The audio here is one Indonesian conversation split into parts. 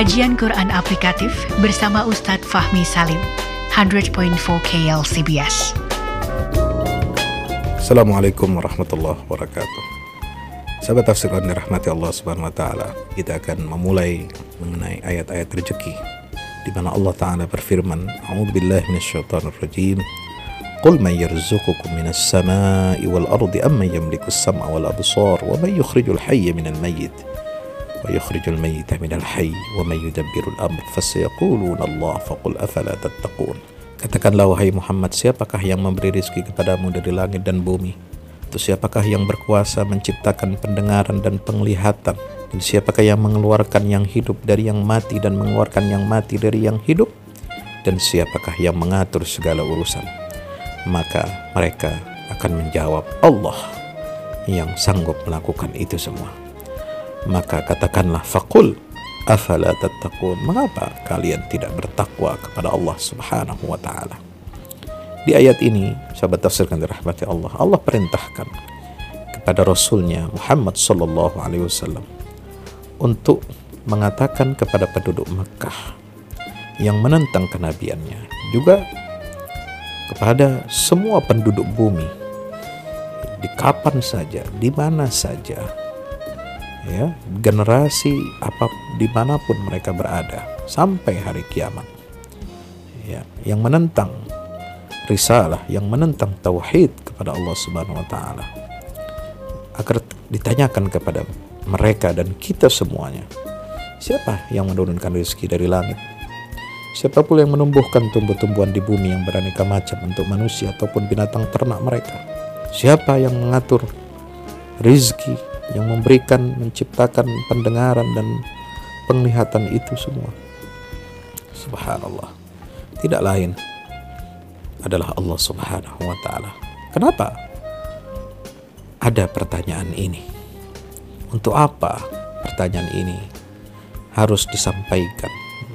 Kajian Quran Aplikatif bersama Ustadz Fahmi Salim, 100.4 KLCBS. Assalamualaikum warahmatullahi wabarakatuh. Sahabat tafsir Quran rahmati Allah Subhanahu wa taala, kita akan memulai mengenai ayat-ayat rezeki di mana Allah taala berfirman, "A'udzubillahi minasyaitonir rajim." قل من يرزقكم من السماء والأرض أم من يملك السمع والأبصار ومن يخرج الحي من الميت ويخرج الميت من الحي ومن يدبر الأمر فسيقولون الله فقل أفلا تتقون Katakanlah wahai Muhammad, siapakah yang memberi rizki kepadamu dari langit dan bumi? Atau siapakah yang berkuasa menciptakan pendengaran dan penglihatan? Dan siapakah yang mengeluarkan yang hidup dari yang mati dan mengeluarkan yang mati dari yang hidup? Dan siapakah yang mengatur segala urusan? maka mereka akan menjawab Allah yang sanggup melakukan itu semua. Maka katakanlah fakul afala tattaqun mengapa kalian tidak bertakwa kepada Allah Subhanahu wa taala. Di ayat ini, sahabat tafsir kan dirahmati Allah, Allah perintahkan kepada Rasulnya Muhammad sallallahu alaihi wasallam untuk mengatakan kepada penduduk Mekah yang menentang kenabiannya juga kepada semua penduduk bumi di kapan saja, di mana saja, ya generasi apa di mana pun mereka berada sampai hari kiamat, ya yang menentang risalah, yang menentang tauhid kepada Allah Subhanahu Wa Taala, agar ditanyakan kepada mereka dan kita semuanya, siapa yang menurunkan rezeki dari langit? Siapa pula yang menumbuhkan tumbuh-tumbuhan di bumi yang beraneka macam untuk manusia ataupun binatang ternak mereka? Siapa yang mengatur rizki, yang memberikan, menciptakan pendengaran dan penglihatan itu semua? Subhanallah. Tidak lain adalah Allah Subhanahu wa taala. Kenapa? Ada pertanyaan ini. Untuk apa pertanyaan ini harus disampaikan?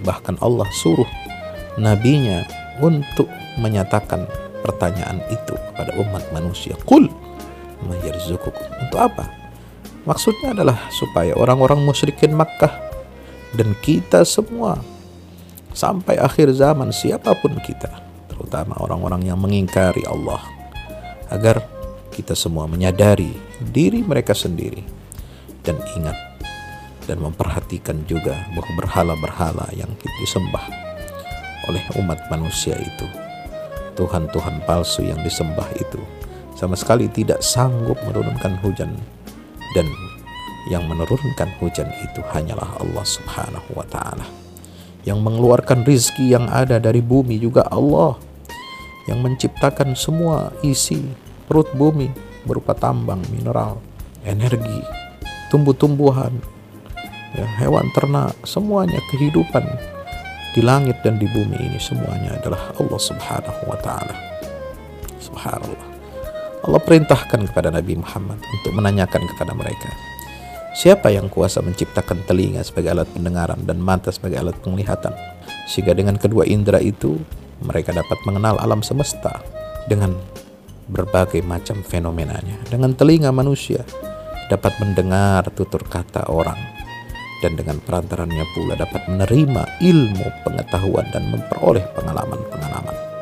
bahkan Allah suruh nabinya untuk menyatakan pertanyaan itu kepada umat manusia. Kul. Untuk apa? Maksudnya adalah supaya orang-orang musyrikin Makkah dan kita semua sampai akhir zaman siapa pun kita, terutama orang-orang yang mengingkari Allah, agar kita semua menyadari diri mereka sendiri dan ingat dan memperhatikan juga bahwa berhala-berhala yang disembah oleh umat manusia itu Tuhan-Tuhan palsu yang disembah itu sama sekali tidak sanggup menurunkan hujan dan yang menurunkan hujan itu hanyalah Allah Subhanahu wa taala. Yang mengeluarkan rizki yang ada dari bumi juga Allah. Yang menciptakan semua isi perut bumi berupa tambang, mineral, energi, tumbuh-tumbuhan, ya, hewan ternak, semuanya kehidupan di langit dan di bumi ini semuanya adalah Allah Subhanahu wa taala. Subhanallah. Allah perintahkan kepada Nabi Muhammad untuk menanyakan kepada mereka, siapa yang kuasa menciptakan telinga sebagai alat pendengaran dan mata sebagai alat penglihatan sehingga dengan kedua indera itu mereka dapat mengenal alam semesta dengan berbagai macam fenomenanya. Dengan telinga manusia dapat mendengar tutur kata orang, dan dengan perantarannya pula dapat menerima ilmu pengetahuan dan memperoleh pengalaman-pengalaman.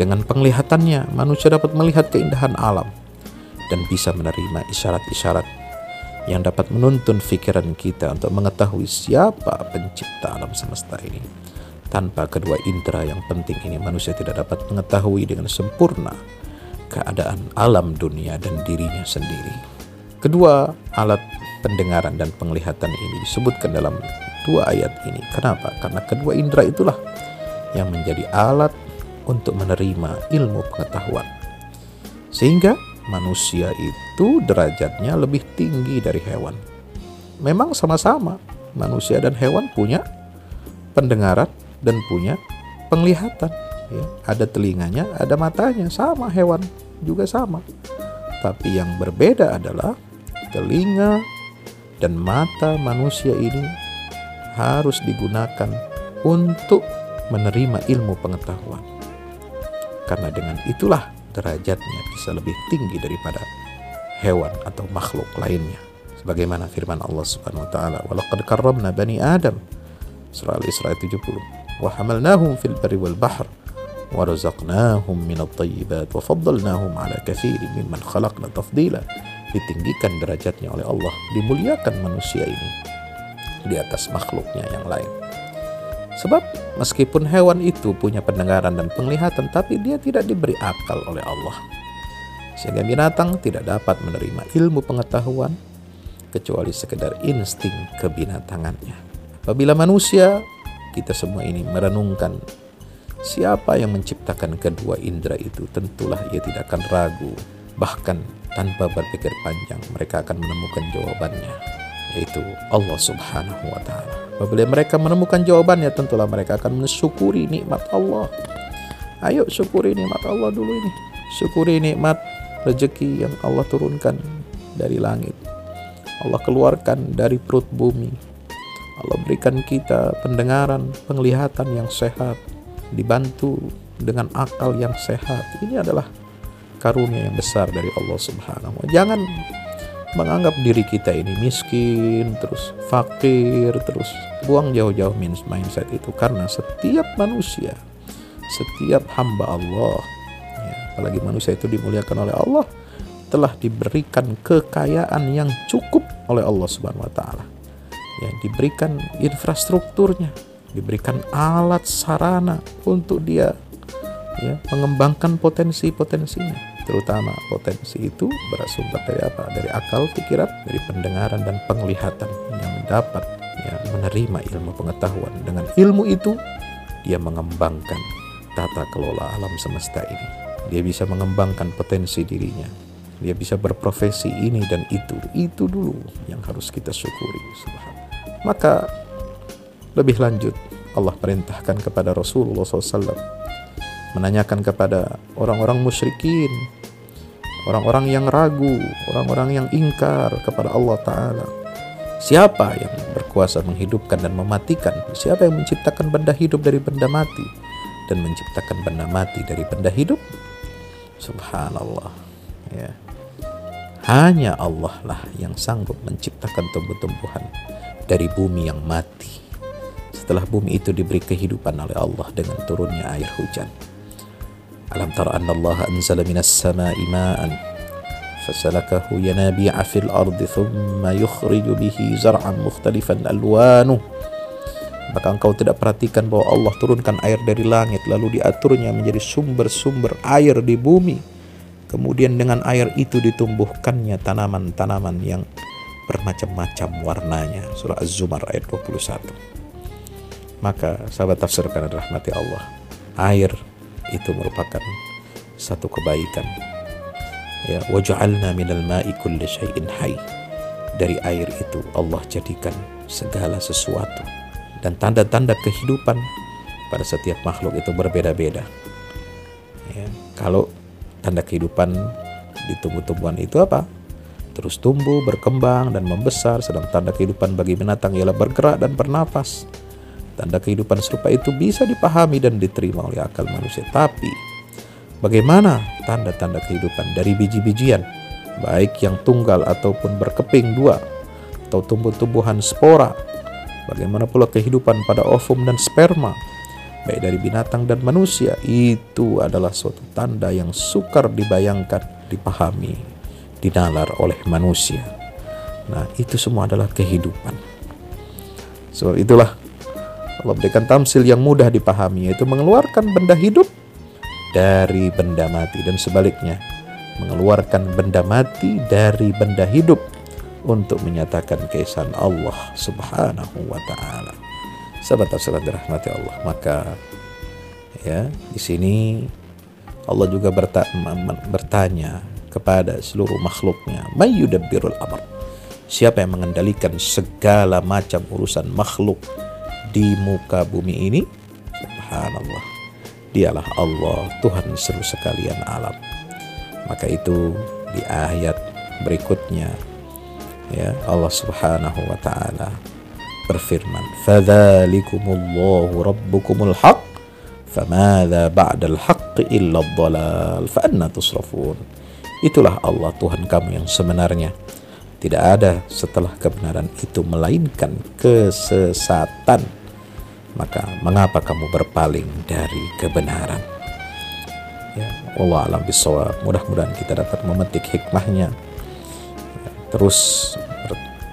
Dengan penglihatannya, manusia dapat melihat keindahan alam dan bisa menerima isyarat-isyarat yang dapat menuntun pikiran kita untuk mengetahui siapa pencipta alam semesta ini. Tanpa kedua indera yang penting ini, manusia tidak dapat mengetahui dengan sempurna keadaan alam dunia dan dirinya sendiri. Kedua alat pendengaran dan penglihatan ini disebutkan dalam dua ayat ini. Kenapa? Karena kedua indera itulah yang menjadi alat untuk menerima ilmu pengetahuan. Sehingga manusia itu derajatnya lebih tinggi dari hewan. Memang sama-sama manusia dan hewan punya pendengaran dan punya penglihatan. Ya, ada telinganya, ada matanya, sama hewan juga sama. Tapi yang berbeda adalah telinga dan mata manusia ini harus digunakan untuk menerima ilmu pengetahuan. Karena dengan itulah derajatnya bisa lebih tinggi daripada hewan atau makhluk lainnya. Sebagaimana firman Allah Subhanahu wa taala, "Walaqad karramna bani Adam. Surah Al-Isra 70 wa hamalnahum fil barri wal bahr wa razaqnahum minat tayyibat wa faddalnahum ala kathirin mimman khalaqna tafdila. Ditinggikan derajatnya oleh Allah dimuliakan manusia ini di atas makhluknya yang lain sebab meskipun hewan itu punya pendengaran dan penglihatan tapi dia tidak diberi akal oleh Allah sehingga binatang tidak dapat menerima ilmu pengetahuan kecuali sekedar insting kebinatangannya. Apabila manusia, kita semua ini merenungkan siapa yang menciptakan kedua indera itu, tentulah ia tidak akan ragu. Bahkan tanpa berpikir panjang, mereka akan menemukan jawabannya, yaitu Allah Subhanahu wa Ta'ala. Apabila mereka menemukan jawabannya, tentulah mereka akan mensyukuri nikmat Allah. Ayo syukuri nikmat Allah dulu ini. Syukuri nikmat rezeki yang Allah turunkan dari langit Allah keluarkan dari perut bumi. Allah berikan kita pendengaran, penglihatan yang sehat, dibantu dengan akal yang sehat. Ini adalah karunia yang besar dari Allah Subhanahu wa Jangan menganggap diri kita ini miskin, terus fakir, terus buang jauh-jauh mindset itu karena setiap manusia, setiap hamba Allah, ya, apalagi manusia itu dimuliakan oleh Allah, telah diberikan kekayaan yang cukup oleh Allah Subhanahu wa taala. Ya, diberikan infrastrukturnya, diberikan alat sarana untuk dia ya, mengembangkan potensi-potensinya. Terutama potensi itu bersumber dari apa? Dari akal, pikiran, dari pendengaran dan penglihatan yang dapat ya, menerima ilmu pengetahuan. Dengan ilmu itu dia mengembangkan tata kelola alam semesta ini. Dia bisa mengembangkan potensi dirinya, dia bisa berprofesi ini dan itu itu dulu yang harus kita syukuri maka lebih lanjut Allah perintahkan kepada Rasulullah SAW menanyakan kepada orang-orang musyrikin orang-orang yang ragu orang-orang yang ingkar kepada Allah Ta'ala. Siapa yang berkuasa menghidupkan dan mematikan? Siapa yang menciptakan benda hidup dari benda mati dan menciptakan benda mati dari benda hidup? Subhanallah. Ya. Hanya Allah lah yang sanggup menciptakan tumbuh-tumbuhan dari bumi yang mati. Setelah bumi itu diberi kehidupan oleh Allah dengan turunnya air hujan. Alam tara anna Allah anzala minas sama'i ma'an fasalakahu yanabi'a fil ardi thumma yukhriju bihi zar'an mukhtalifan alwanuh maka engkau tidak perhatikan bahwa Allah turunkan air dari langit lalu diaturnya menjadi sumber-sumber air di bumi Kemudian dengan air itu ditumbuhkannya tanaman-tanaman yang bermacam-macam warnanya. Surah Az-Zumar ayat 21. Maka sahabat tafsirkan adalah mati Allah. Air itu merupakan satu kebaikan. Ya, waj'alna minal ma'i kulli syai'in hayy. Dari air itu Allah jadikan segala sesuatu dan tanda-tanda kehidupan pada setiap makhluk itu berbeda-beda. Ya, kalau tanda kehidupan di tumbuh-tumbuhan itu apa? Terus tumbuh, berkembang, dan membesar. Sedang tanda kehidupan bagi binatang ialah bergerak dan bernapas. Tanda kehidupan serupa itu bisa dipahami dan diterima oleh akal manusia. Tapi, bagaimana tanda-tanda kehidupan dari biji-bijian, baik yang tunggal ataupun berkeping dua, atau tumbuh-tumbuhan spora? Bagaimana pula kehidupan pada ovum dan sperma? baik dari binatang dan manusia itu adalah suatu tanda yang sukar dibayangkan, dipahami, dinalar oleh manusia. Nah, itu semua adalah kehidupan. So, itulah Allah berikan tamsil yang mudah dipahami yaitu mengeluarkan benda hidup dari benda mati dan sebaliknya mengeluarkan benda mati dari benda hidup untuk menyatakan keesaan Allah Subhanahu wa taala. Sahabat sahabat dirahmati Allah. Maka ya di sini Allah juga berta bertanya kepada seluruh makhluknya, "Mayyudabbirul amr?" Siapa yang mengendalikan segala macam urusan makhluk di muka bumi ini? Subhanallah. Dialah Allah, Tuhan seluruh sekalian alam. Maka itu di ayat berikutnya ya Allah Subhanahu wa taala berfirman, "Fadzalikumullahu rabbukumul haq, famadza ba'dal haqq illa dhalal, fa anna tusrafun." Itulah Allah Tuhan kamu yang sebenarnya. Tidak ada setelah kebenaran itu melainkan kesesatan. Maka mengapa kamu berpaling dari kebenaran? Ya, Allah alam bisawab. Mudah-mudahan kita dapat memetik hikmahnya. Ya, terus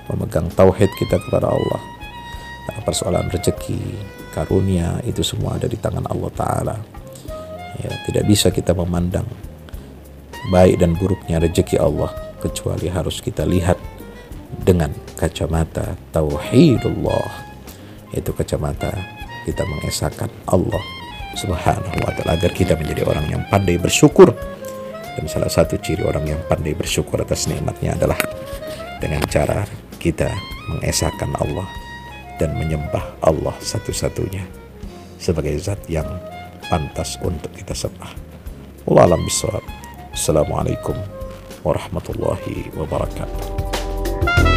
memegang tauhid kita kepada Allah. Nah, persoalan rezeki, karunia itu semua ada di tangan Allah Taala. Ya, tidak bisa kita memandang baik dan buruknya rezeki Allah kecuali harus kita lihat dengan kacamata tauhidullah itu kacamata kita mengesahkan Allah subhanahu wa ta'ala agar kita menjadi orang yang pandai bersyukur dan salah satu ciri orang yang pandai bersyukur atas nikmatnya adalah dengan cara kita mengesahkan Allah dan menyembah Allah satu-satunya sebagai zat yang pantas untuk kita sembah. Alam. Assalamualaikum warahmatullahi wabarakatuh.